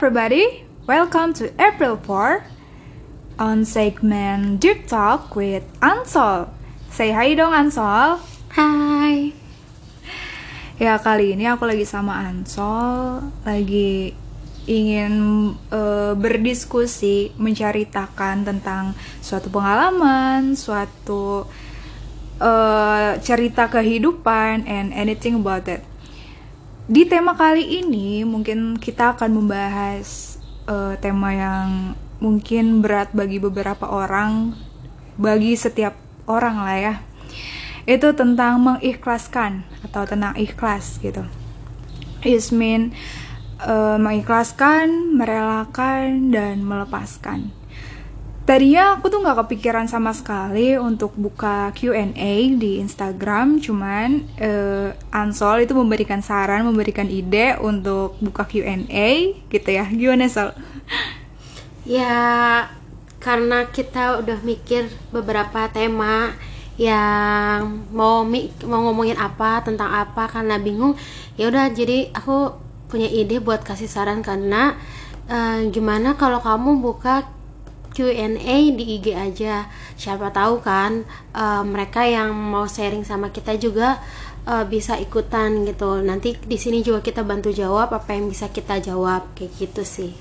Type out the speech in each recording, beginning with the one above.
everybody, welcome to April 4 on segment Deep Talk with Ansol. Say hi dong Ansol. Hai. Ya kali ini aku lagi sama Ansol, lagi ingin uh, berdiskusi, menceritakan tentang suatu pengalaman, suatu uh, cerita kehidupan and anything about it. Di tema kali ini mungkin kita akan membahas uh, tema yang mungkin berat bagi beberapa orang, bagi setiap orang lah ya. Itu tentang mengikhlaskan atau tentang ikhlas gitu. Is mean uh, mengikhlaskan, merelakan dan melepaskan. Tadinya aku tuh nggak kepikiran sama sekali untuk buka Q&A di Instagram, cuman uh, Ansol itu memberikan saran, memberikan ide untuk buka Q&A gitu ya. Gimana Sol? Ya karena kita udah mikir beberapa tema yang mau mau ngomongin apa tentang apa karena bingung ya udah jadi aku punya ide buat kasih saran karena uh, gimana kalau kamu buka Q&A di IG aja. Siapa tahu kan uh, mereka yang mau sharing sama kita juga uh, bisa ikutan gitu. Nanti di sini juga kita bantu jawab apa yang bisa kita jawab kayak gitu sih.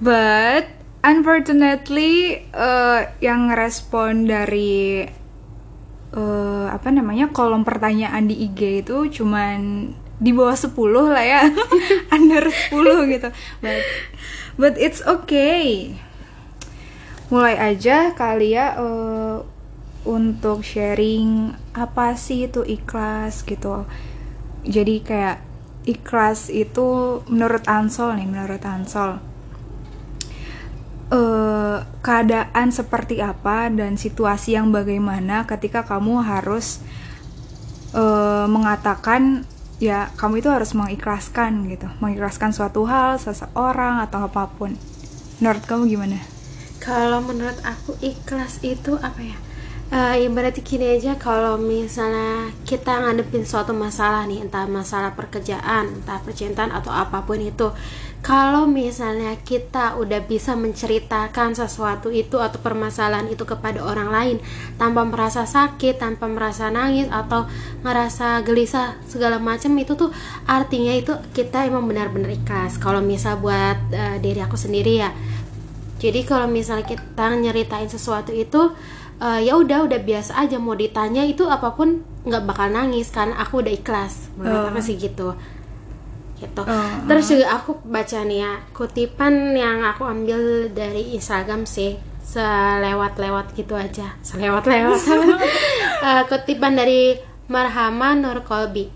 But unfortunately uh, yang respon dari uh, apa namanya kolom pertanyaan di IG itu cuman di bawah 10 lah ya. Under 10 gitu. But but it's okay mulai aja kali ya uh, untuk sharing apa sih itu ikhlas gitu. Jadi kayak ikhlas itu menurut Ansol nih menurut Ansol. Uh, keadaan seperti apa dan situasi yang bagaimana ketika kamu harus uh, mengatakan ya kamu itu harus mengikhlaskan gitu. Mengikhlaskan suatu hal seseorang atau apa pun. Menurut kamu gimana kalau menurut aku ikhlas itu apa ya uh, ibaratnya gini aja kalau misalnya kita ngadepin suatu masalah nih entah masalah pekerjaan entah percintaan atau apa pun itu kalau misalnya kita udah bisa menceritakan sesuatu itu atau permasalahan itu kepada orang lain tanpa merasa sakit, tanpa merasa nangis atau ngerasa gelisah segala macam itu tuh artinya itu kita emang benar-benar ikhlas. Kalau misal buat uh, diri aku sendiri ya jadi kalau misalnya kita nyeritain sesuatu itu uh, ya udah udah biasa aja. Mau ditanya itu apa pun nggak bakal nangis karena aku udah ikhlas. Menurut oh. aku sih gitu. Gitu. Oh. terus juga aku baca nih ya kutipan yang aku ambil dari Instagram sih selewat-lewat gitu aja. Selewat-lewat. Uh, kutipan dari Marhama Nur Kolbi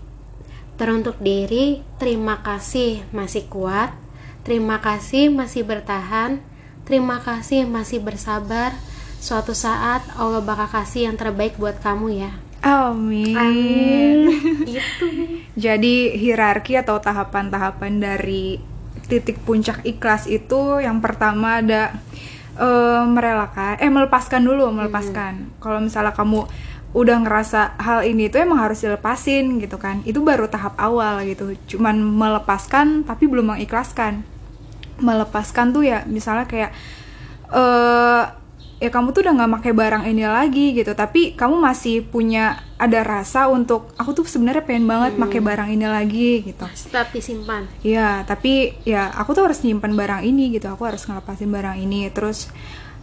teruntuk diri terima kasih masih kuat terima kasih masih bertahan Terima kasih masih bersabar. Suatu saat Allah bakal kasih yang terbaik buat kamu ya. Amin. Amin. gitu. Jadi hierarki atau tahapan-tahapan dari titik puncak ikhlas itu yang pertama ada uh, merelakan, eh melepaskan dulu, melepaskan. Hmm. Kalau misalnya kamu udah ngerasa hal ini itu emang harus dilepasin gitu kan. Itu baru tahap awal gitu. Cuman melepaskan tapi belum mengikhlaskan melepaskan tuh ya misalnya kayak uh, ya kamu tuh udah nggak pakai barang ini lagi gitu tapi kamu masih punya ada rasa untuk aku tuh sebenarnya pengen banget hmm. pakai barang ini lagi gitu. Tetap disimpan. Ya tapi ya aku tuh harus nyimpan barang ini gitu aku harus ngelepasin barang ini. Terus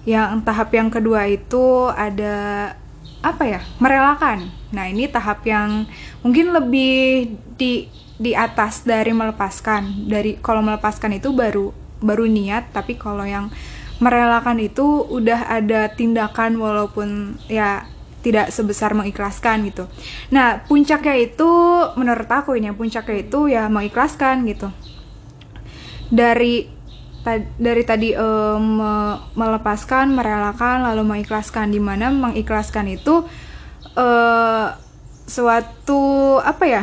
yang tahap yang kedua itu ada apa ya merelakan. Nah ini tahap yang mungkin lebih di di atas dari melepaskan. Dari kalau melepaskan itu baru baru niat tapi kalau yang merelakan itu udah ada tindakan walaupun ya tidak sebesar mengikhlaskan gitu. Nah, puncaknya itu menurut aku ini puncaknya itu ya mengikhlaskan gitu. Dari dari tadi um, melepaskan, merelakan, lalu mengikhlaskan di mana mengikhlaskan itu uh, suatu apa ya?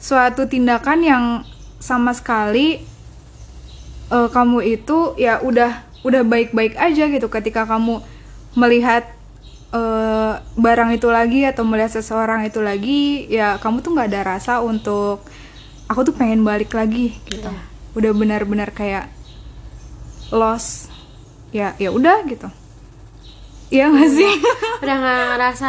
Suatu tindakan yang sama sekali uh, kamu itu ya udah udah baik-baik aja gitu ketika kamu melihat uh, barang itu lagi atau melihat seseorang itu lagi ya kamu tuh nggak ada rasa untuk aku tuh pengen balik lagi gitu. Ya, udah benar-benar kayak lost. Ya ya udah gitu. Iya gak sih? udah nggak ngerasa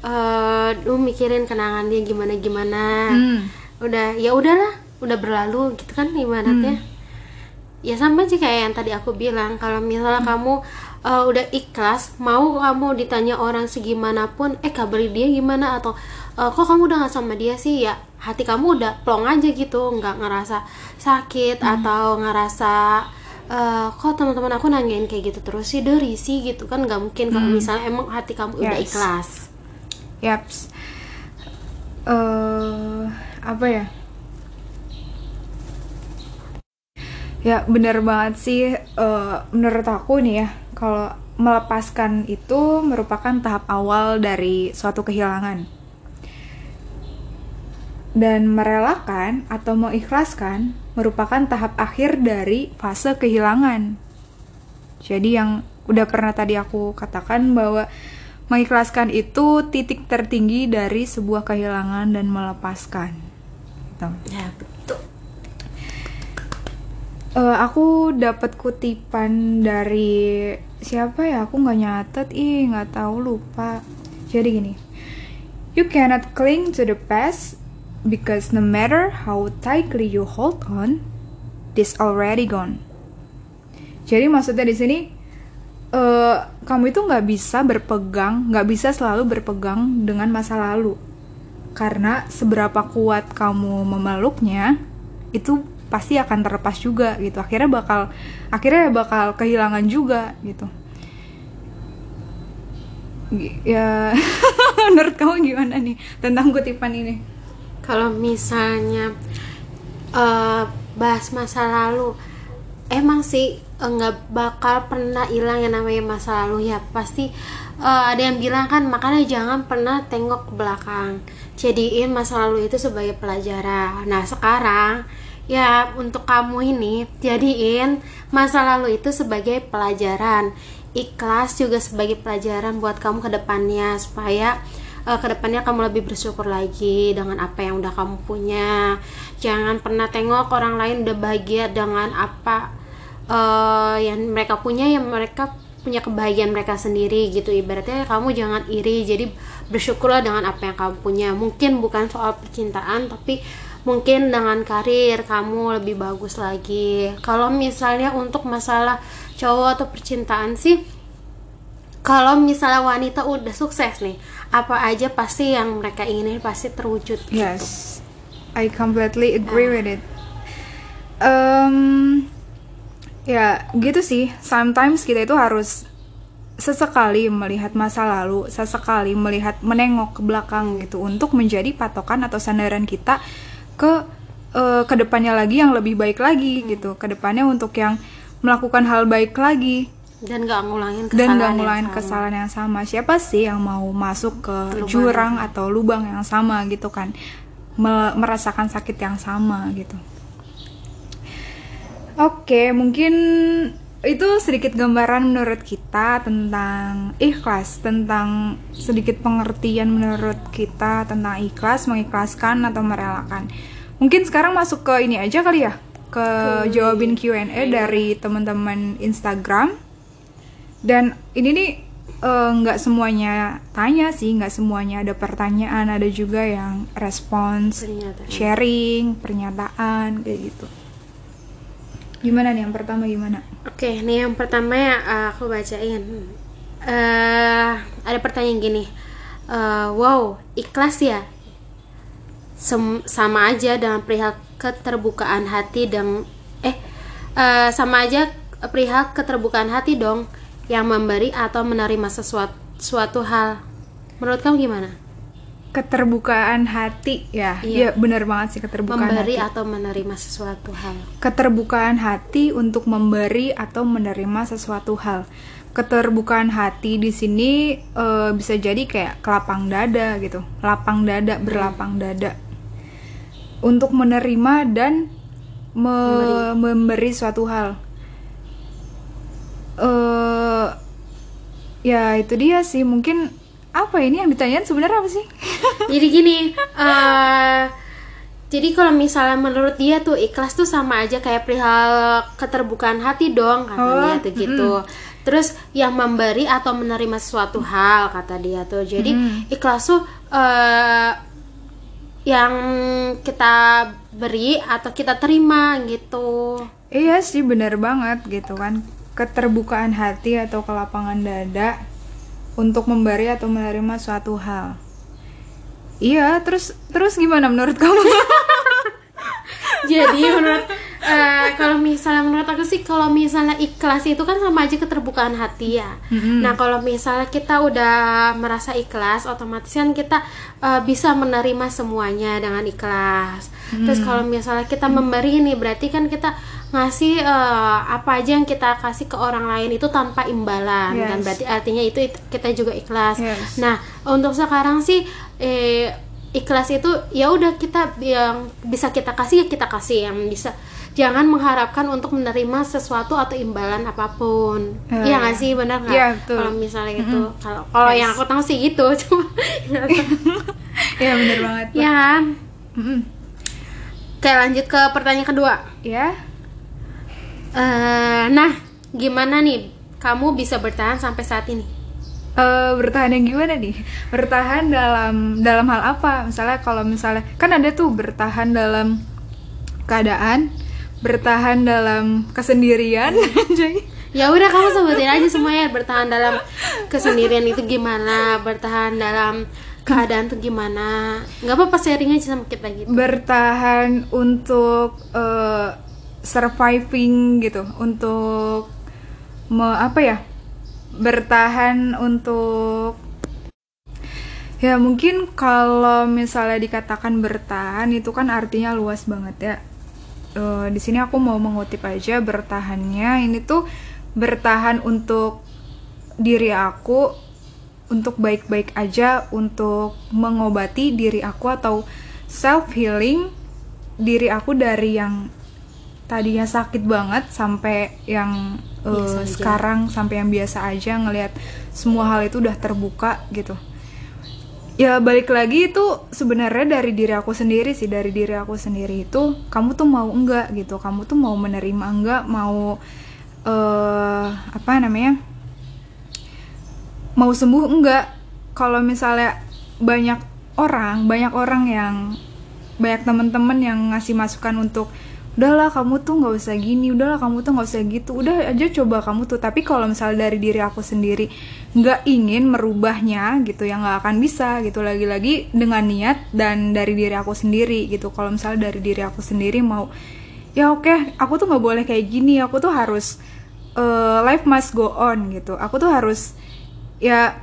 eh lu mikirin kenangan dia gimana gimana Hmm. udah ya udahlah udah berlalu gitu kan ibaratnya. Ya sama aja kayak yang tadi aku bilang kalau misalnya kamu eh, udah ikhlas mau kamu ditanya orang segimanapun eh kabar dia gimana? Atau eh, kok kamu udah nggak sama dia sih? Ya hati kamu udah plong aja gitu nggak ngerasa sakit atau ngerasa eh, kok teman-teman aku nanyain kayak gitu terus sih? Dari sih gitu kan nggak mungkin kalau misalnya emang hati kamu udah Yes. ikhlas. Yaps. eh apa ya? Ya bener banget sih. eh, menurut aku nih ya, kalau melepaskan itu merupakan tahap awal dari suatu kehilangan. Dan merelakan atau mengikhlaskan merupakan tahap akhir dari fase kehilangan. Jadi yang udah pernah tadi aku katakan bahwa mengikhlaskan itu titik tertinggi dari sebuah kehilangan dan melepaskan. Gitu. ya Eh, aku dapat kutipan dari siapa ya? Aku nggak nyatet, ih nggak tahu lupa. Jadi gini, you cannot cling to the past because no matter how tightly you hold on, this already gone. Jadi maksudnya di sini, eh, kamu itu nggak bisa berpegang, nggak bisa selalu berpegang dengan masa lalu, karena seberapa kuat kamu memeluknya, itu pasti akan terlepas juga gitu. Akhirnya bakal akhirnya bakal kehilangan juga gitu. Ya menurut kamu gimana nih tentang kutipan ini? Kalau misalnya eh, bahas masa lalu emang sih eh, nggak bakal pernah hilang yang namanya masa lalu. Ya pasti eh, ada yang bilang kan makanya jangan pernah tengok ke belakang. Jadiin masa lalu itu sebagai pelajaran. Nah sekarang ya untuk kamu ini jadiin masa lalu itu sebagai pelajaran. Ikhlas juga sebagai pelajaran buat kamu ke depannya supaya uh, ke depannya kamu lebih bersyukur lagi dengan apa yang udah kamu punya. Jangan pernah tengok orang lain udah bahagia dengan apa uh, yang mereka punya yang mereka punya kebahagiaan mereka sendiri gitu. Ibaratnya kamu jangan iri jadi bersyukurlah dengan apa yang kamu punya. Mungkin bukan soal percintaan tapi mungkin dengan karir kamu lebih bagus lagi. Kalau misalnya untuk masalah cowok atau percintaan sih kalau misalnya wanita udah sukses nih apa aja pasti yang mereka inginin pasti terwujud gitu. yes I completely agree with it. Em, ya gitu sih. Sometimes kita itu harus sesekali melihat masa lalu sesekali melihat menengok ke belakang gitu untuk menjadi patokan atau sandaran kita ke eh, ke depannya lagi yang lebih baik lagi gitu. Ke depannya untuk yang melakukan hal baik lagi. Dan gak ngulangin kesalahan dan gak yang ngulangin sama. kesalahan yang sama. Siapa sih yang mau masuk ke Lubang jurang atau lubang yang sama gitu kan? Me- merasakan sakit yang sama gitu. Oke mungkin itu sedikit gambaran menurut kita tentang ikhlas tentang sedikit pengertian menurut kita tentang ikhlas mengikhlaskan atau merelakan. Mungkin sekarang masuk ke ini aja kali ya ke jawabin Q&A dari teman-teman Instagram. Dan ini nih eh, nggak semuanya tanya sih nggak semuanya ada pertanyaan ada juga yang respons Pernyataan. sharing pernyataan kayak gitu gimana nih yang pertama gimana Oke, nih yang pertama ya uh, aku bacain. eh ada pertanyaan gini, Eh, wow, ikhlas ya? Sem- sama aja dengan perihal keterbukaan hati dan eh eh, sama aja perihal keterbukaan hati dong yang memberi atau menerima sesuatu suatu hal. Menurut kamu gimana? Keterbukaan hati ya. Iya. iya benar banget sih keterbukaan Memberi hati. atau menerima sesuatu hal. keterbukaan hati untuk memberi atau menerima sesuatu hal. Keterbukaan hati di sini eh, bisa jadi kayak kelapang dada gitu. Lapang dada berlapang dada. Untuk menerima dan me- memberi suatu hal. Eh ya itu dia sih. Mungkin apa ini yang ditanyain sebenarnya apa sih Jadi gini, eh jadi kalau misalnya menurut dia tuh ikhlas tuh sama aja kayak perihal keterbukaan hati dong kata Oh, tuh gitu. Terus yang memberi atau menerima sesuatu hal kata dia tuh. Jadi ikhlas tuh eh, yang kita beri atau kita terima gitu. Iya sih bener banget gitu kan keterbukaan hati atau kelapangan dada untuk memberi atau menerima suatu hal. Iya, terus terus gimana menurut kamu? Jadi menurut eh, kalau misalnya menurut aku sih kalau misalnya ikhlas itu kan sama aja keterbukaan hati ya. Nah kalau misalnya kita udah merasa ikhlas, otomatis kan kita eh, bisa menerima semuanya dengan ikhlas. Terus kalau misalnya kita memberi nih berarti kan kita ngasih eh, apa aja yang kita kasih ke orang lain itu tanpa imbalan dan Yes. berarti artinya itu it- kita juga ikhlas. Yes. Nah, untuk sekarang sih eh, ikhlas itu ya udah kita yang bisa kita kasih ya kita kasih yang bisa jangan mengharapkan untuk menerima sesuatu atau imbalan apa pun. Eh, Iya nggak sih benar nggak? iya, betul. Kalau misalnya gitu, kalau kalau yang aku tahu sih gitu, cuma. Iya bener banget. Ya kan. Mm-mm. Oke lanjut ke pertanyaan kedua. Ya. Eh, nah, gimana nih kamu bisa bertahan sampai saat ini? Eh, bertahan yang gimana nih? Bertahan dalam dalam hal apa? Misalnya kalau misalnya kan ada tuh bertahan dalam keadaan, bertahan dalam kesendirian, Ya udah kamu sebutin aja semuanya bertahan dalam kesendirian itu gimana, bertahan dalam keadaan tuh gimana. nggak apa-apa sharing aja sama kita gitu. bertahan untuk eh, surviving gitu, untuk me, apa ya? Bertahan untuk ya mungkin kalau misalnya dikatakan bertahan itu kan artinya luas banget ya. Eh, di sini aku mau mengutip aja bertahannya ini tuh bertahan untuk diri aku untuk baik-baik aja untuk mengobati diri aku atau self healing diri aku dari yang tadinya sakit banget sampai yang aja. sekarang sampai yang biasa aja ngelihat semua hal itu udah terbuka gitu. Ya balik lagi itu sebenarnya dari diri aku sendiri sih. Dari diri aku sendiri itu kamu tuh mau enggak gitu. Kamu tuh mau menerima enggak? Mau eh apa namanya? Mau sembuh enggak? Kalau misalnya banyak orang banyak orang yang banyak teman-teman yang ngasih masukan untuk udahlah kamu tuh nggak usah gini udahlah kamu tuh nggak usah gitu. Udah aja coba kamu tuh. Tapi kalau misalnya dari diri aku sendiri nggak ingin merubahnya gitu ya nggak akan bisa gitu. Lagi-lagi dengan niat dan dari diri aku sendiri gitu. Kalau misalnya dari diri aku sendiri mau ya oke aku tuh nggak boleh kayak gini. Aku tuh harus eh, life must go on gitu. Aku tuh harus ya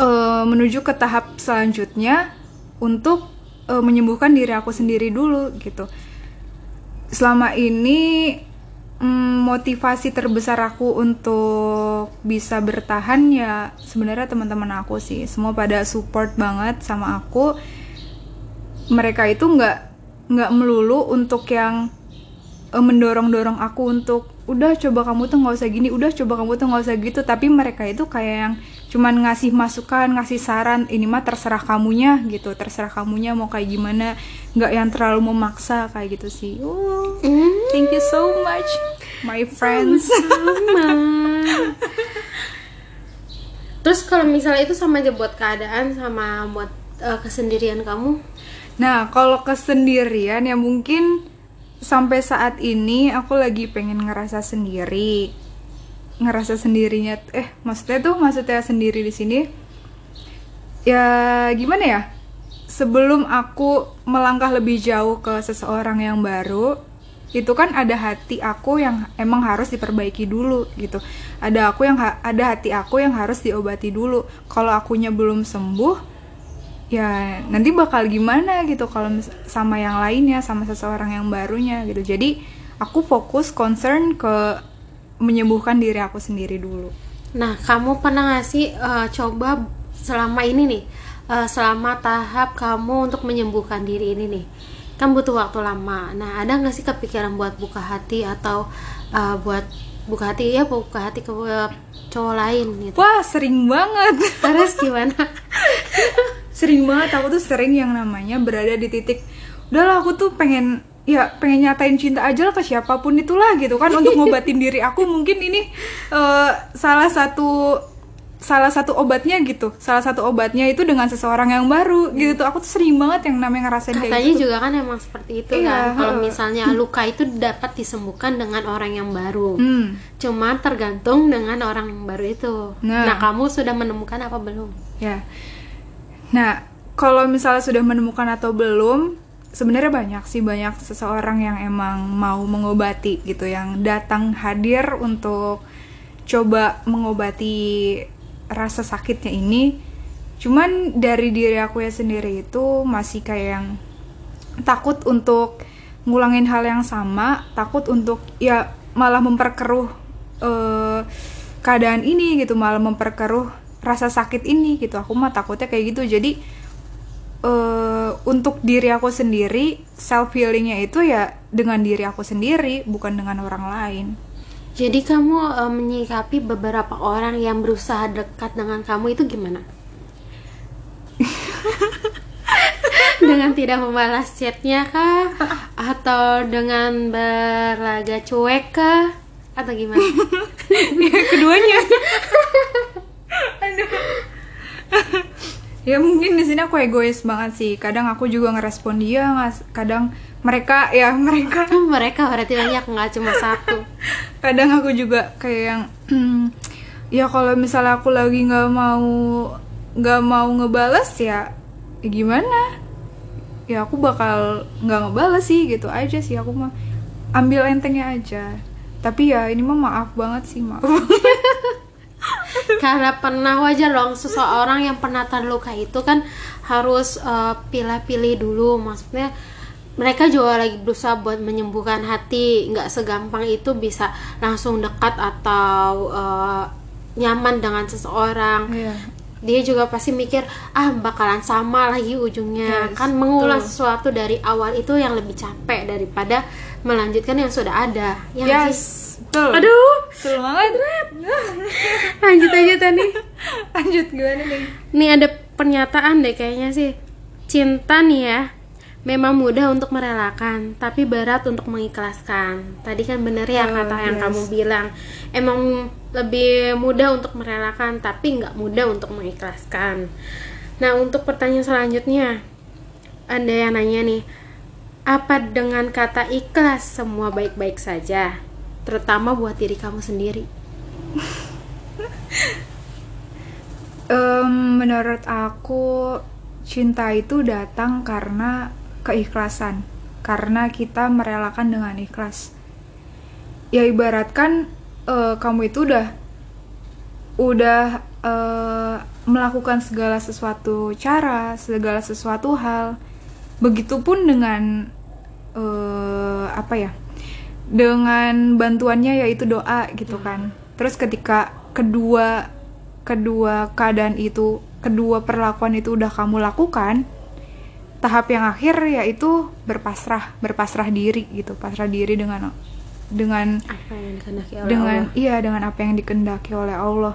eh, menuju ke tahap selanjutnya untuk eh, menyembuhkan diri aku sendiri dulu gitu selama ini mm, motivasi terbesar aku untuk bisa bertahan ya sebenarnya teman-teman aku sih. Semua pada support banget sama aku. Mereka itu nggak nggak melulu untuk yang eh, mendorong-dorong aku untuk udah coba kamu tuh nggak usah gini udah coba kamu tuh nggak usah gitu. Tapi mereka itu kayak yang cuman ngasih masukan ngasih saran ini mah terserah kamunya gitu terserah kamunya mau kayak gimana nggak yang terlalu memaksa kayak gitu sih oh, thank you so much my friends Sama. Terus kalau misalnya itu sama aja buat keadaan sama buat eh, kesendirian kamu. Nah, kalau kesendirian ya mungkin sampai saat ini aku lagi pengen ngerasa sendiri. Ngerasa sendirinya eh maksudnya tuh maksudnya sendiri di sini ya gimana ya? Sebelum aku melangkah lebih jauh ke seseorang yang baru, itu kan ada hati aku yang emang harus diperbaiki dulu gitu. Ada aku yang ha- ada hati aku yang harus diobati dulu. Kalau akunya belum sembuh, ya nanti bakal gimana gitu kalau sama yang lainnya sama seseorang yang barunya gitu jadi aku fokus concern ke menyembuhkan diri aku sendiri dulu Nah, kamu pernah nggak sih eh, coba selama ini nih, eh, selama tahap kamu untuk menyembuhkan diri ini nih, kan butuh waktu lama. Nah, ada nggak sih kepikiran buat buka hati atau eh, buat buka hati ya buka hati ke cowok lain gitu? wah sering banget Terus gimana? sering banget aku tuh sering yang namanya berada di titik udahlah aku tuh pengen ya pengen nyatain cinta aja lah ke siapa pun itulah gitu kan untuk ngobatin diri aku mungkin ini eh, salah satu salah satu obatnya gitu salah satu obatnya itu dengan seseorang yang baru gitu tuh aku tuh sering banget yang namanya ngerasain kayak Katanya gitu juga kan emang seperti itu Iya, kan. Kalau misalnya luka itu dapat disembuhkan dengan orang yang baru. hmm. Cuma tergantung dengan orang yang baru itu. Nah. Nah, kamu sudah menemukan apa belum? Ya. Nah, kalau misalnya sudah menemukan atau belum, sebenarnya banyak sih banyak seseorang yang emang mau mengobati gitu, yang datang hadir untuk coba mengobati rasa sakitnya ini. Cuman dari diri aku ya sendiri itu masih kayak yang takut untuk ngulangin hal yang sama, takut untuk ya malah memperkeruh eh, keadaan ini gitu, malah memperkeruh rasa sakit ini gitu. Aku mah takutnya kayak gitu. Jadi eh, untuk diri aku sendiri, self healingnya itu ya dengan diri aku sendiri, bukan dengan orang lain. Jadi kamu eh, menyikapi beberapa orang yang berusaha dekat dengan kamu itu gimana? dengan tidak membalas chatnya kah? Atau dengan berlaga cuek kah? Atau gimana? ya keduanya Aduh. Ya mungkin di sini aku egois banget sih. Kadang aku juga ngerespon dia ngas- kadang mereka ya mereka. Kan mereka berarti banyak nggak cuma satu. kadang aku juga kayak yang ya kalau misalnya aku lagi nggak mau nggak mau ngebales ya, ya gimana? Ya aku bakal nggak ngebales sih gitu aja sih. Aku mah ambil entengnya aja. Tapi ya ini mah maaf banget sih maaf Karena pernah wajar dong seseorang yang pernah terluka itu kan harus eh, pilih-pilih dulu maksudnya mereka juga lagi berusaha buat menyembuhkan hati nggak segampang itu bisa langsung dekat atau eh, nyaman dengan seseorang Iya. dia juga pasti mikir ah bakalan sama lagi ujungnya Yes, kan mengulang betul. sesuatu dari awal itu yang lebih capek daripada melanjutkan yang sudah ada ya nggak sih? Betul aduh betul banget lanjut aja tadi lanjut gimana nih Nih ada pernyataan deh kayaknya sih. Cinta nih ya, memang mudah untuk merelakan, tapi berat untuk mengikhlaskan. Tadi kan bener ya Oh, kata yang yes. kamu bilang. Emang lebih mudah untuk merelakan, tapi nggak mudah untuk mengikhlaskan. Nah untuk pertanyaan selanjutnya, ada yang nanya nih, apa dengan kata ikhlas semua baik-baik saja, terutama buat diri kamu sendiri? Em, menurut aku cinta itu datang karena keikhlasan. Karena kita merelakan dengan ikhlas. Ya ibaratkan eh, kamu itu udah udah eh, melakukan segala sesuatu cara segala sesuatu hal. Begitupun dengan eh, apa ya dengan bantuannya yaitu doa gitu kan terus ketika kedua kedua keadaan itu kedua perlakuan itu udah kamu lakukan tahap yang akhir yaitu berpasrah berpasrah diri gitu pasrah diri dengan dengan Apa yang dikehendaki oleh dengan Allah? iya dengan apa yang dikehendaki oleh Allah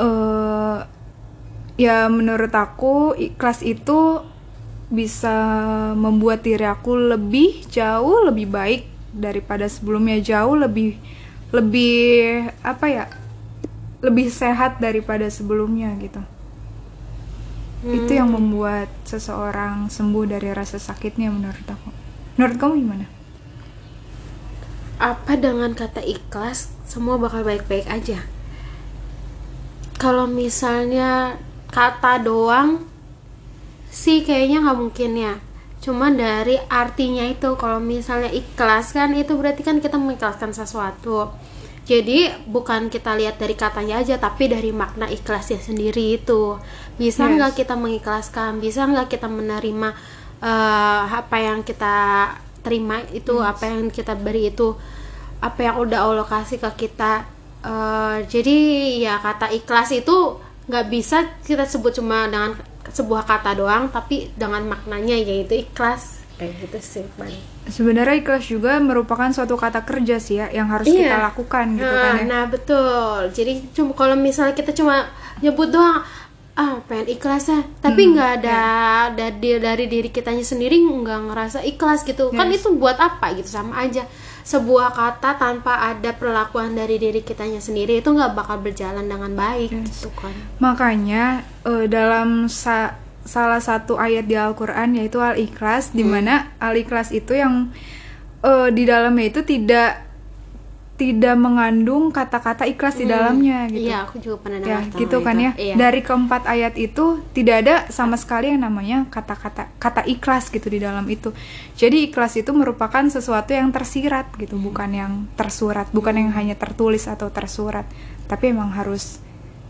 eh ya menurut aku ikhlas itu bisa membuat diri aku lebih jauh lebih baik daripada sebelumnya. Jauh lebih lebih apa ya lebih sehat daripada sebelumnya gitu. Itu yang membuat seseorang sembuh dari rasa sakitnya menurut aku. Menurut kamu gimana? Apa dengan kata ikhlas semua bakal baik-baik aja? Kalau misalnya kata doang sih kayaknya nggak mungkin ya. Cuma dari artinya itu kalau misalnya ikhlas kan itu berarti kan kita mengikhlaskan sesuatu. Jadi bukan kita lihat dari katanya aja tapi dari makna ikhlasnya sendiri itu. Bisa Yes. nggak kita mengikhlaskan? Bisa nggak kita menerima eh, apa yang kita terima itu apa yang kita beri itu apa yang udah Allah kasih ke kita? Eh, jadi ya kata ikhlas itu nggak bisa kita sebut cuma dengan sebuah kata doang tapi dengan maknanya yaitu ikhlas. Kayak gitu sih paling sebenarnya ikhlas juga merupakan suatu kata kerja sih ya yang harus Iya. kita lakukan gitu nah, kan ya. nah betul. Jadi cuma kalau misalnya kita cuma nyebut doang ah pengen ikhlas ya. Tapi Hmm, nggak ada dari dari diri kitanya sendiri nggak ngerasa ikhlas gitu. Kan Yes. itu buat apa gitu sama aja sebuah kata tanpa ada perlakuan dari diri kitanya sendiri itu nggak bakal berjalan dengan baik Yes. gitu kan Makanya eh, dalam sa- salah satu ayat di Al-Qur'an yaitu Al-Ikhlas di Hmm. mana Al-Ikhlas itu yang eh, di dalamnya itu tidak tidak mengandung kata-kata ikhlas di dalamnya gitu. iya aku juga pernah Ya, gitu kan itu. ya. iya. Dari keempat ayat itu tidak ada sama sekali yang namanya kata-kata kata ikhlas gitu di dalam itu. Jadi ikhlas itu merupakan sesuatu yang tersirat gitu, bukan yang tersurat, bukan yang hanya tertulis atau tersurat. Tapi emang harus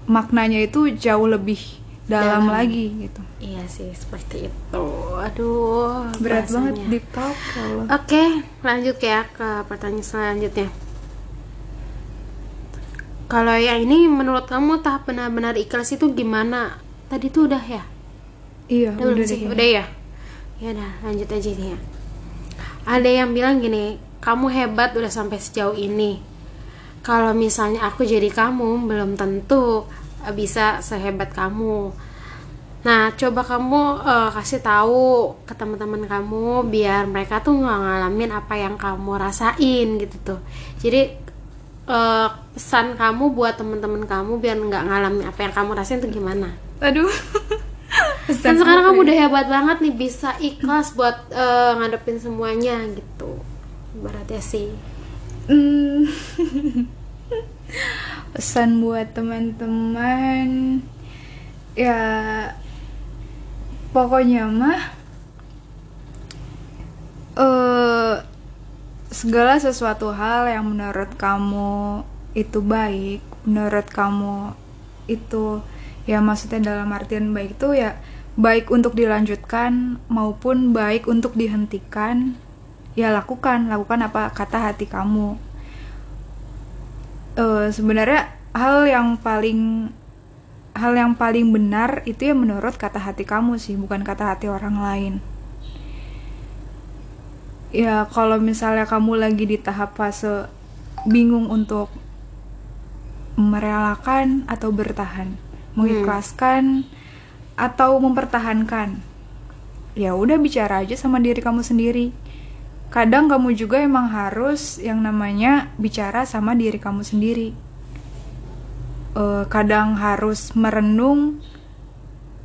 maknanya itu jauh lebih dalam, Dalam. lagi gitu. iya sih seperti itu aduh Berat banget bahasanya. deep talk kalau. Oke, lanjut ya ke pertanyaan selanjutnya. Kalau yang ini menurut kamu tahap benar-benar ikhlas itu gimana? Tadi tuh udah ya? Iya, Udah, udah sih? Udah ya? Ya udah, lanjut aja nih ya. Ada yang bilang gini, kamu hebat udah sampai sejauh ini. Kalau misalnya aku jadi kamu, belum tentu eh, bisa sehebat kamu. Nah, coba kamu eh, kasih tahu ke teman-teman kamu biar mereka tuh nggak ngalamin apa yang kamu rasain gitu tuh. Jadi eh, pesan kamu buat teman-teman kamu biar nggak ngalamin apa yang kamu rasain tuh gimana? Aduh. kan sekarang kamu udah hebat banget nih bisa ikhlas buat eh, ngadepin semuanya gitu ibaratnya sih Hmm. Pesan buat teman-teman ya pokoknya mah eh segala sesuatu hal yang menurut kamu itu baik, menurut kamu itu ya maksudnya dalam artian baik itu ya baik untuk dilanjutkan maupun baik untuk dihentikan ya lakukan lakukan apa kata hati kamu. Eh, sebenarnya hal yang paling hal yang paling benar itu ya menurut kata hati kamu sih bukan kata hati orang lain ya kalau misalnya kamu lagi di tahap fase bingung untuk merelakan atau bertahan mengikhlaskan atau mempertahankan ya udah bicara aja sama diri kamu sendiri. Kadang kamu juga emang harus yang namanya bicara sama diri kamu sendiri. Eh, kadang harus merenung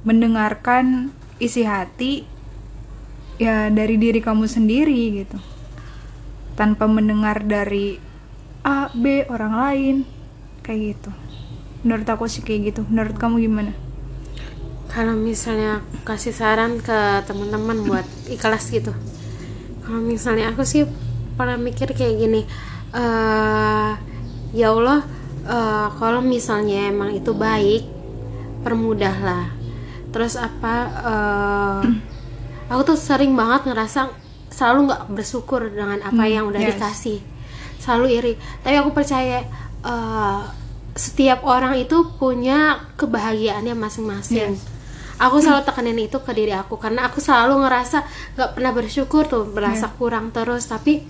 mendengarkan isi hati ya dari diri kamu sendiri gitu. Tanpa mendengar dari A B orang lain kayak gitu. Menurut aku sih kayak gitu. Menurut kamu gimana? Kalau misalnya kasih saran ke teman-teman buat ikhlas gitu. Kalau misalnya aku sih pernah mikir kayak gini eh ya Allah eh, kalau misalnya emang itu baik permudahlah. Terus apa eh, aku tuh sering banget ngerasa selalu nggak bersyukur dengan apa Hmm, yang udah yes. dikasih. Selalu iri. Tapi aku percaya eh, setiap orang itu punya kebahagiaannya masing-masing. Yes. aku selalu tekanin itu ke diri aku karena aku selalu ngerasa nggak pernah bersyukur tuh berasa kurang terus. Tapi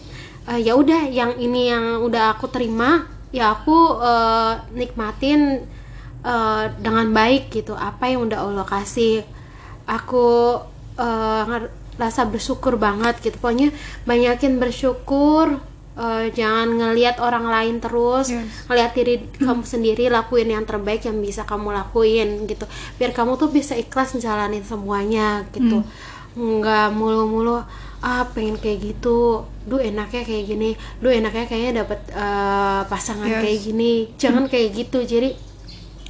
eh, ya udah yang ini yang udah aku terima ya aku eh, nikmatin eh, dengan baik gitu apa yang udah Allah kasih. Aku eh, nger- rasa bersyukur banget gitu. Pokoknya banyakin bersyukur eh, jangan ngelihat orang lain terus Yes. ngelihat diri kamu sendiri lakuin yang terbaik yang bisa kamu lakuin gitu. Biar kamu tuh bisa ikhlas jalanin semuanya gitu. Nggak mulu-mulu ah pengen kayak gitu duh enaknya kayak gini duh enaknya kayaknya dapat eh, pasangan Yes. kayak gini. Jangan kayak gitu. Jadi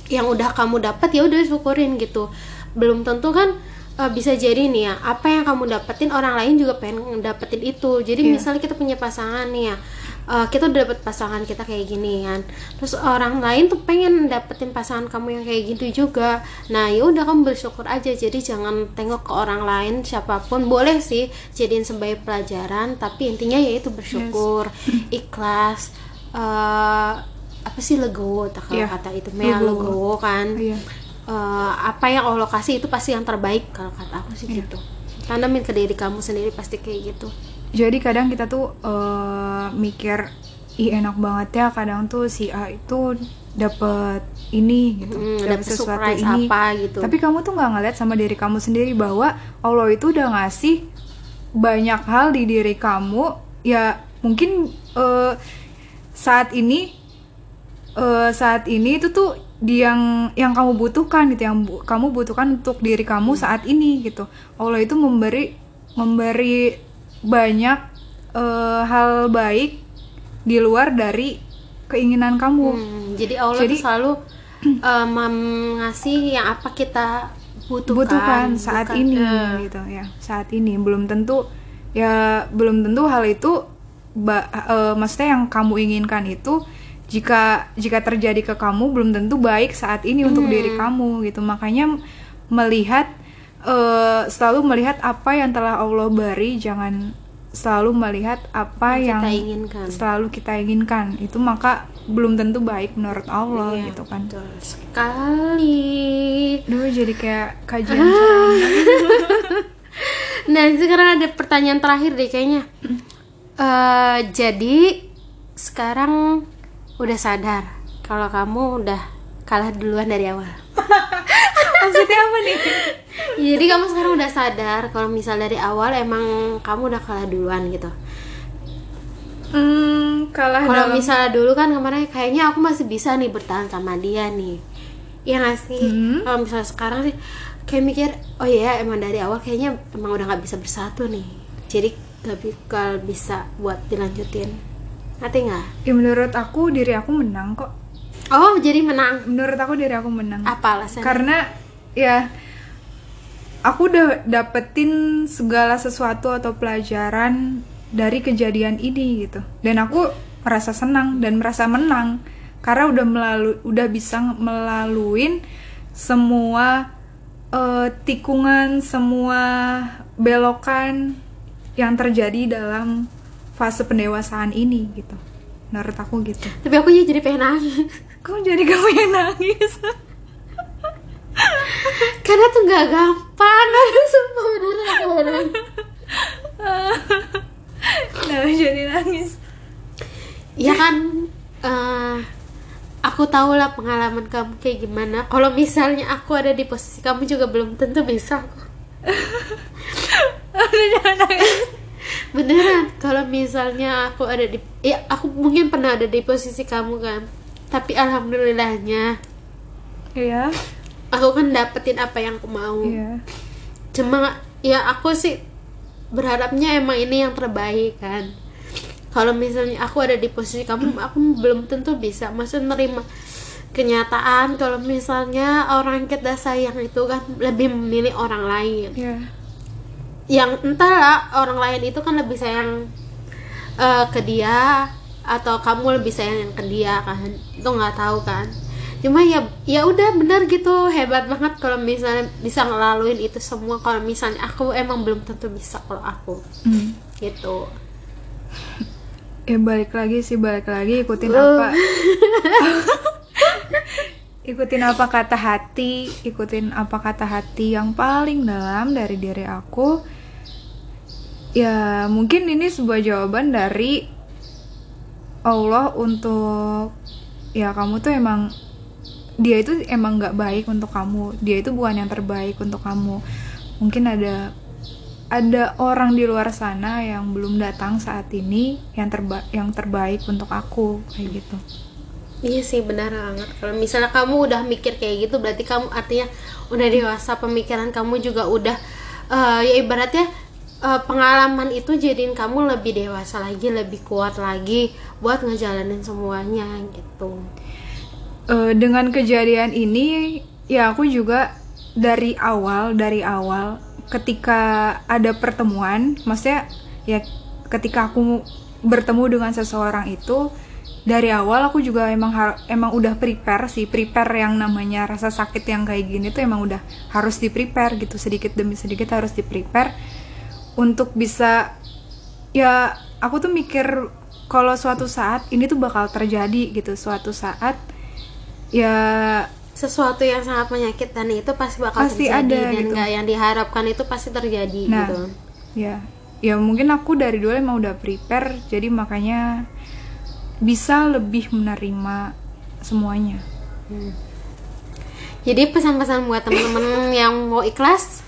yang udah kamu dapat ya udah syukurin gitu. Belum tentu kan eh, bisa jadi nih ya apa yang kamu dapetin orang lain juga pengen dapetin itu. Jadi Iya. misalnya kita punya pasangan nih ya eh, kita udah dapet pasangan kita kayak gini kan. Terus orang lain tuh pengen dapetin pasangan kamu yang kayak gitu juga. Nah ya udah kamu bersyukur aja. Jadi jangan tengok ke orang lain siapa pun. Boleh sih jadiin sebagai pelajaran tapi intinya yaitu bersyukur ikhlas eh, apa sih legowo tak kalau Iya, kata itu Mea legowo. kan. Iya. Eh, apa yang Allah kasih itu pasti yang terbaik kalau kata aku sih Iya. gitu. Tanamin ke diri kamu sendiri pasti kayak gitu. Jadi kadang kita tuh eh, mikir ih enak banget ya. Kadang tuh si A itu dapet ini gitu Hmm, dapet dapet surprise apa gitu. tapi kamu tuh nggak ngeliat sama diri kamu sendiri bahwa Allah itu udah ngasih banyak hal di diri kamu. Ya mungkin eh, saat ini eh, saat ini itu tuh di yang yang kamu butuhkan gitu yang bu- kamu butuhkan untuk diri kamu saat ini gitu. Allah itu memberi memberi banyak eh, hal baik di luar dari keinginan kamu. Hmm, jadi Allah Jadi- tuh selalu uh, ngasih yang apa kita butuhkan, butuhkan saat bukan, ini eh, gitu ya saat ini. Belum tentu ya belum tentu hal itu ba- eh, maksudnya yang kamu inginkan itu jika jika terjadi ke kamu belum tentu baik saat ini untuk Hmm. diri kamu gitu makanya melihat eh, selalu melihat apa yang telah Allah beri jangan selalu melihat apa Yang yang, kita inginkan. selalu kita inginkan itu maka belum tentu baik menurut Allah Iya, gitu kan betul sekali. Duh jadi kayak kajian Ah. Nah sekarang ada pertanyaan terakhir deh kayaknya. Eh, jadi sekarang udah sadar kalau kamu udah kalah duluan dari awal. Maksudnya apa nih? Jadi kamu sekarang udah sadar kalau misal dari awal emang kamu udah kalah duluan gitu. Hmm, kalah Kalau dalam misalnya dulu kan kemarin kayaknya aku masih bisa nih bertahan sama dia nih. Iya gak sih? Hmm. Kalau misalnya sekarang sih kayak mikir, oh iya emang dari awal kayaknya emang udah nggak bisa bersatu nih. Jadi gak bakal bisa buat dilanjutin. Ngerti nggak? Ya, menurut aku diri aku menang kok. Oh jadi menang. Menurut aku diri aku menang. Apa alasannya? Karena ya aku udah dapetin segala sesuatu atau pelajaran dari kejadian ini gitu. Dan aku merasa senang dan merasa menang karena udah melalui udah bisa melaluin semua eh, tikungan, semua belokan yang terjadi dalam fase pendewasaan ini gitu. Menurut aku gitu. Tapi aku jadi pengen nangis. Kok jadi kamu yang nangis? Karena tuh nggak gampang. Aduh, sumpah beneran aku. Kenapa jadi nangis? Ya kan eh, aku tahu lah pengalaman kamu kayak gimana. Kalau misalnya aku ada di posisi kamu juga belum tentu bisa. Udah jangan nangis. Beneran. Kalau misalnya aku ada di ya aku mungkin pernah ada di posisi kamu kan. Tapi alhamdulillahnya Iya. aku kan dapetin apa yang aku mau. Iya. Cuma ya aku sih berharapnya emang ini yang terbaik kan. Kalau misalnya aku ada di posisi kamu, aku belum tentu bisa. Maksud nerima kenyataan kalau misalnya orang kita sayang itu kan lebih memilih orang lain. Iya. Yang entahlah orang lain itu kan lebih sayang eh, ke dia atau kamu lebih sayang ke dia kan. Itu nggak tahu kan. Cuma ya ya udah bener gitu hebat banget kalau misalnya bisa ngelaluin itu semua kalau misalnya aku emang belum tentu bisa kalau aku Hmm. gitu. Ya balik lagi sih balik lagi ikutin Uh. apa ikutin apa kata hati ikutin apa kata hati yang paling dalam dari diri aku ya mungkin ini sebuah jawaban dari Allah untuk ya kamu tuh emang dia itu emang nggak baik untuk kamu. Dia itu bukan yang terbaik untuk kamu. Mungkin ada ada orang di luar sana yang belum datang saat ini yang terba yang terbaik untuk aku kayak gitu. Iya sih benar banget. Kalau misalnya kamu udah mikir kayak gitu berarti kamu artinya udah dewasa pemikiran kamu juga udah eh, ya ibaratnya eh, pengalaman itu jadiin kamu lebih dewasa lagi, lebih kuat lagi buat ngejalanin semuanya gitu. Eh, dengan kejadian ini ya aku juga dari awal dari awal ketika ada pertemuan maksudnya ya ketika aku bertemu dengan seseorang itu dari awal aku juga emang emang udah prepare sih prepare yang namanya rasa sakit yang kayak gini tuh emang udah harus di prepare gitu sedikit demi sedikit harus di prepare untuk bisa ya aku tuh mikir kalau suatu saat ini tuh bakal terjadi gitu suatu saat ya Sesuatu yang sangat menyakitkan itu pasti bakal Pasti terjadi ada dan gitu. nggak yang diharapkan itu pasti terjadi nah gitu. ya ya mungkin aku dari dulu emang udah prepare jadi makanya bisa lebih menerima semuanya Hmm. Jadi pesan-pesan buat teman-teman yang mau ikhlas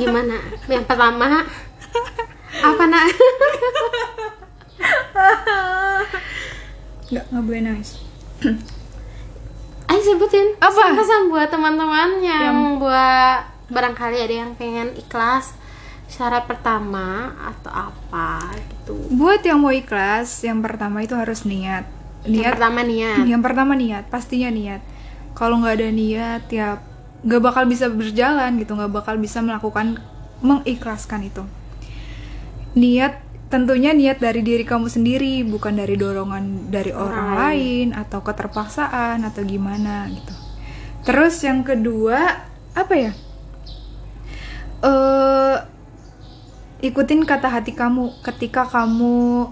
gimana? Yang pertama apa nak? nggak nggak boleh nangis Ayo sebutin Apa? pesan-pesan buat teman-teman yang buat barangkali ada yang pengen ikhlas syarat pertama atau apa gitu. buat yang mau ikhlas yang pertama itu harus niat Yang niat pertama niat. yang pertama niat pastinya niat kalau nggak ada niat ya nggak bakal bisa berjalan gitu nggak bakal bisa melakukan mengikhlaskan itu. Niat tentunya niat dari diri kamu sendiri bukan dari dorongan dari orang, lain atau keterpaksaan atau gimana gitu. Terus yang kedua apa ya? Eh ikutin kata hati kamu ketika kamu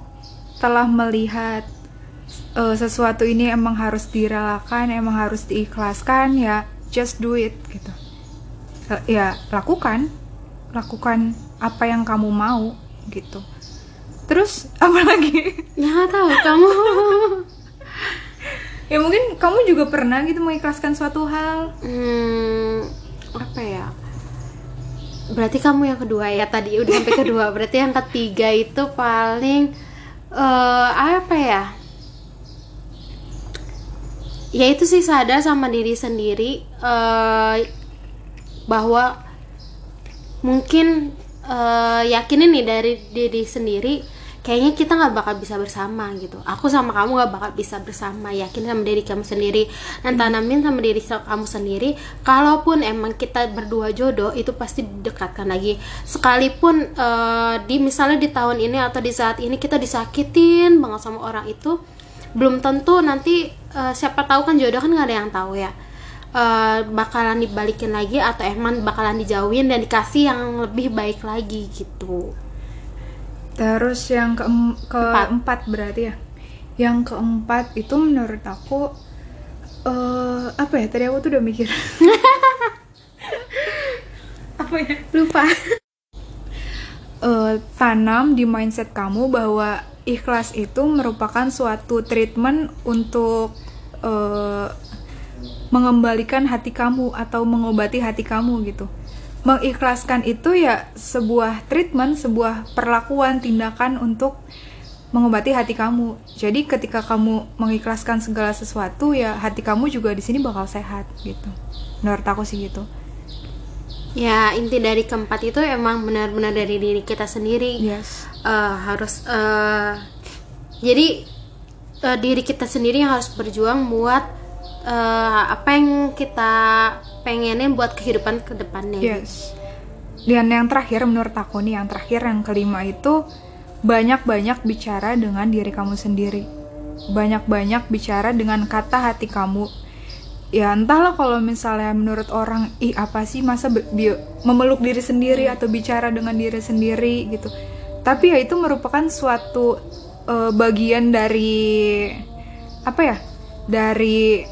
telah melihat eh, sesuatu ini emang harus direlakan, emang harus diikhlaskan ya just do it gitu. Eh, Ya lakukan, lakukan apa yang kamu mau gitu. Terus apa lagi? Ya nggak tahu kamu. ya mungkin kamu juga pernah gitu mengikhlaskan suatu hal. hmm, apa ya? Berarti kamu yang kedua ya tadi udah sampai kedua. Berarti yang ketiga itu paling eh apa ya? Ya itu sih sadar sama diri sendiri eh bahwa mungkin eh yakinin nih dari diri sendiri kayaknya kita nggak bakal bisa bersama gitu. Aku sama kamu nggak bakal bisa bersama yakin sama diri kamu sendiri. Dan tanamin sama diri kamu sendiri kalaupun emang kita berdua jodoh itu pasti didekatkan lagi. Sekalipun eh, di misalnya di tahun ini atau di saat ini kita disakitin banget sama orang itu belum tentu nanti eh, siapa tahu kan jodoh kan nggak ada yang tahu ya eh, bakalan dibalikin lagi atau emang bakalan dijauhin dan dikasih yang lebih baik lagi gitu Terus yang ke keempat berarti ya. Yang keempat itu menurut aku eh apa ya? Tadi aku tuh udah mikir. apa ya? lupa Eh, tanam di mindset kamu bahwa ikhlas itu merupakan suatu treatment untuk eh, mengembalikan hati kamu atau mengobati hati kamu gitu. Mengikhlaskan itu ya sebuah treatment, sebuah perlakuan, tindakan untuk mengobati hati kamu. Jadi ketika kamu mengikhlaskan segala sesuatu ya hati kamu juga di sini bakal sehat gitu. Menurut aku sih gitu. Ya inti dari keempat itu emang benar-benar dari diri kita sendiri Yes. Eh, harus eh, jadi eh, diri kita sendiri yang harus berjuang buat eh, apa yang kita pengenin buat kehidupan ke depannya Yes. Dan yang terakhir menurut aku nih yang terakhir yang kelima itu banyak-banyak bicara dengan diri kamu sendiri. Banyak-banyak bicara dengan kata hati kamu. Ya entahlah kalau misalnya menurut orang ih apa sih masa memeluk diri sendiri atau bicara dengan diri sendiri gitu. Tapi ya itu merupakan suatu eh, bagian dari apa ya? Dari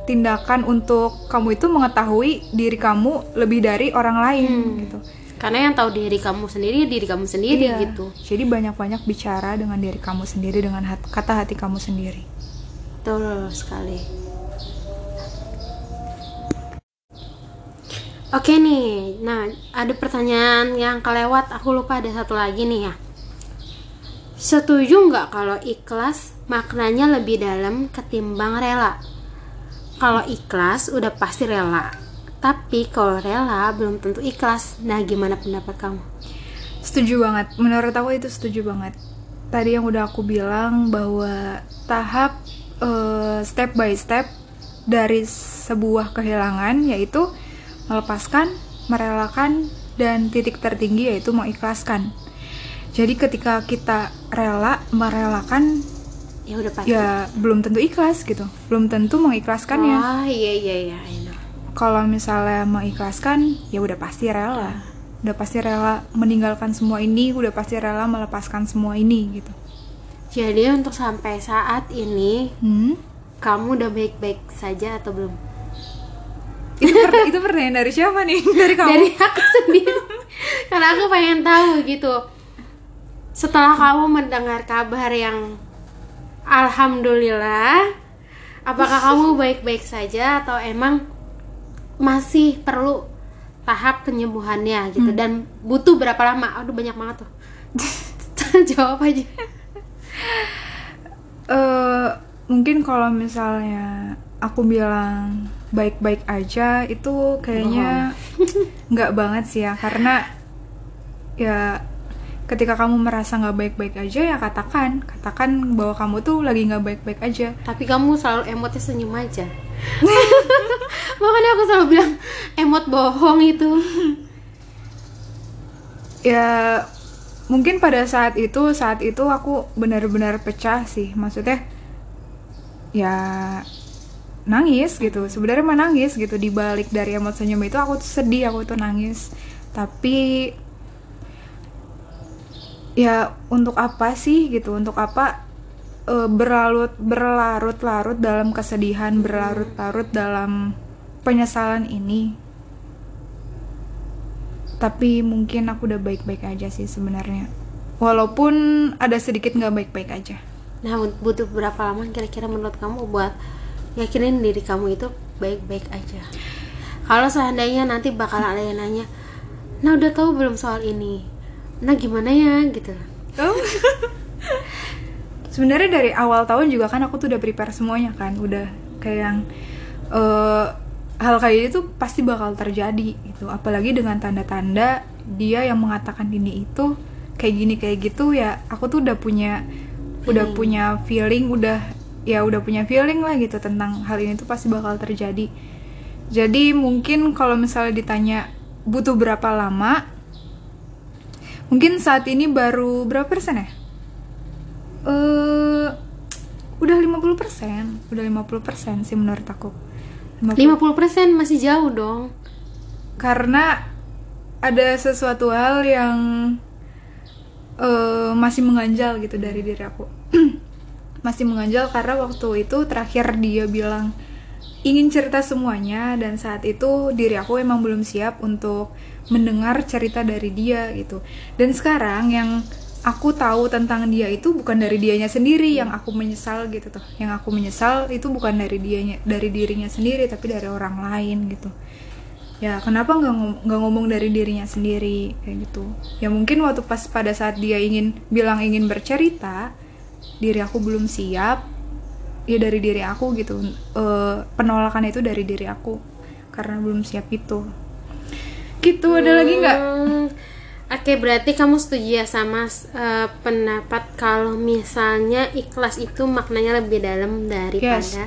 tindakan untuk kamu itu mengetahui diri kamu lebih dari orang lain gitu. karena yang tahu diri kamu sendiri diri kamu sendiri Iya. gitu Jadi banyak-banyak bicara dengan diri kamu sendiri dengan hat- kata hati kamu sendiri. betul sekali Oke nih, nah ada pertanyaan yang kelewat, aku lupa ada satu lagi nih ya. Setuju nggak kalau ikhlas maknanya lebih dalam ketimbang rela? Kalau ikhlas udah pasti rela, tapi kalau rela belum tentu ikhlas. Nah gimana pendapat kamu? Setuju banget. Menurut aku itu setuju banget. Tadi yang udah aku bilang bahwa tahap eh, step by step dari sebuah kehilangan yaitu melepaskan, merelakan, dan titik tertinggi yaitu mengikhlaskan. Jadi ketika kita rela merelakan Ya udah pasti. ya belum tentu ikhlas gitu. Belum tentu mengikhlaskannya. Wah iya iya iya. I know. kalau misalnya mengikhlaskan ya udah pasti rela udah pasti rela meninggalkan semua ini udah pasti rela melepaskan semua ini gitu Jadi untuk sampai saat ini hmm? kamu udah baik-baik saja atau belum? Itu per- itu pertanyaan dari siapa nih dari kamu Dari aku sendiri. Karena aku pengen tahu gitu. Setelah kamu mendengar kabar yang Alhamdulillah. Apakah kamu baik-baik saja atau emang masih perlu tahap penyembuhannya gitu dan butuh berapa lama? Aduh banyak banget tuh. Jawab aja. eh mungkin kalau misalnya aku bilang baik-baik aja itu kayaknya nggak banget sih ya. Karena ya ketika kamu merasa nggak baik-baik aja ya katakan. Katakan bahwa kamu tuh lagi nggak baik-baik aja. Tapi kamu selalu emotnya senyum aja. Makanya aku selalu bilang emot bohong itu. ya mungkin pada saat itu saat itu aku benar-benar pecah sih. Maksudnya ya nangis gitu. Sebenarnya mah nangis gitu. Di balik dari emot senyum itu aku tuh sedih aku tuh nangis. Tapi ya untuk apa sih gitu? Untuk apa eh, berlarut berlarut-larut dalam kesedihan berlarut-larut dalam penyesalan ini? Tapi mungkin aku udah baik-baik aja sih sebenarnya. Walaupun ada sedikit nggak baik-baik aja. Nah, butuh berapa lama kira-kira menurut kamu buat yakinin diri kamu itu baik-baik aja? Kalau seandainya nanti bakal ada yang nanya, nah udah tahu belum soal ini? Nah gimana ya gitu? sebenarnya dari awal tahun juga kan aku tuh udah prepare semuanya kan udah kayak yang eh, hal kayak itu pasti bakal terjadi gitu apalagi dengan tanda-tanda dia yang mengatakan ini itu kayak gini kayak gitu ya aku tuh udah punya udah Feeling. punya feeling udah ya udah punya feeling lah gitu tentang hal ini tuh pasti bakal terjadi jadi mungkin kalau misalnya ditanya butuh berapa lama mungkin saat ini baru berapa persen ya eh udah 50%, udah 50% sih menurut aku. 50. 50% masih jauh dong. Karena ada sesuatu hal yang eh, masih mengganjal gitu dari diri aku. masih mengganjal karena waktu itu terakhir dia bilang ingin cerita semuanya dan saat itu diri aku emang belum siap untuk mendengar cerita dari dia gitu. Dan sekarang yang aku tahu tentang dia itu bukan dari dianya sendiri yang aku menyesal gitu tuh. Yang aku menyesal itu bukan dari dianya dari dirinya sendiri tapi dari orang lain gitu. Ya kenapa nggak ngom- ngomong dari dirinya sendiri kayak gitu? Ya mungkin waktu pas pada saat dia ingin bilang ingin bercerita, diri aku belum siap. Ya dari diri aku gitu. Eh, penolakan itu dari diri aku karena belum siap itu. Gitu ada lagi nggak? Hmm, Oke, berarti kamu setuju ya sama eh, pendapat kalau misalnya ikhlas itu maknanya lebih dalam daripada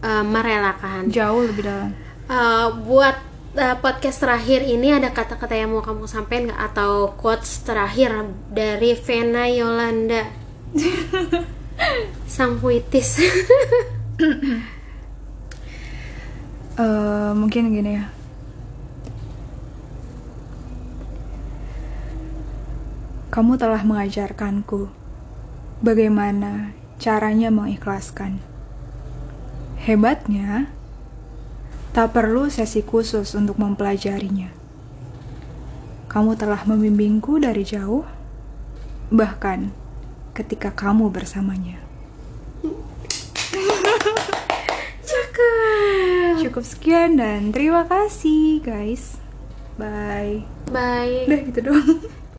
eh, merelakan. Jauh lebih dalam. Eh, buat podcast terakhir ini ada kata-kata yang mau kamu sampaikan nggak atau quotes terakhir dari Vena Yolanda sang puitis Eh, mungkin gini ya. Kamu telah mengajarkanku bagaimana caranya mengikhlaskan. Hebatnya, tak perlu sesi khusus untuk mempelajarinya. Kamu telah membimbingku dari jauh, bahkan ketika kamu bersamanya. cakep Cukup sekian dan terima kasih guys. Bye. bye Udah gitu doang.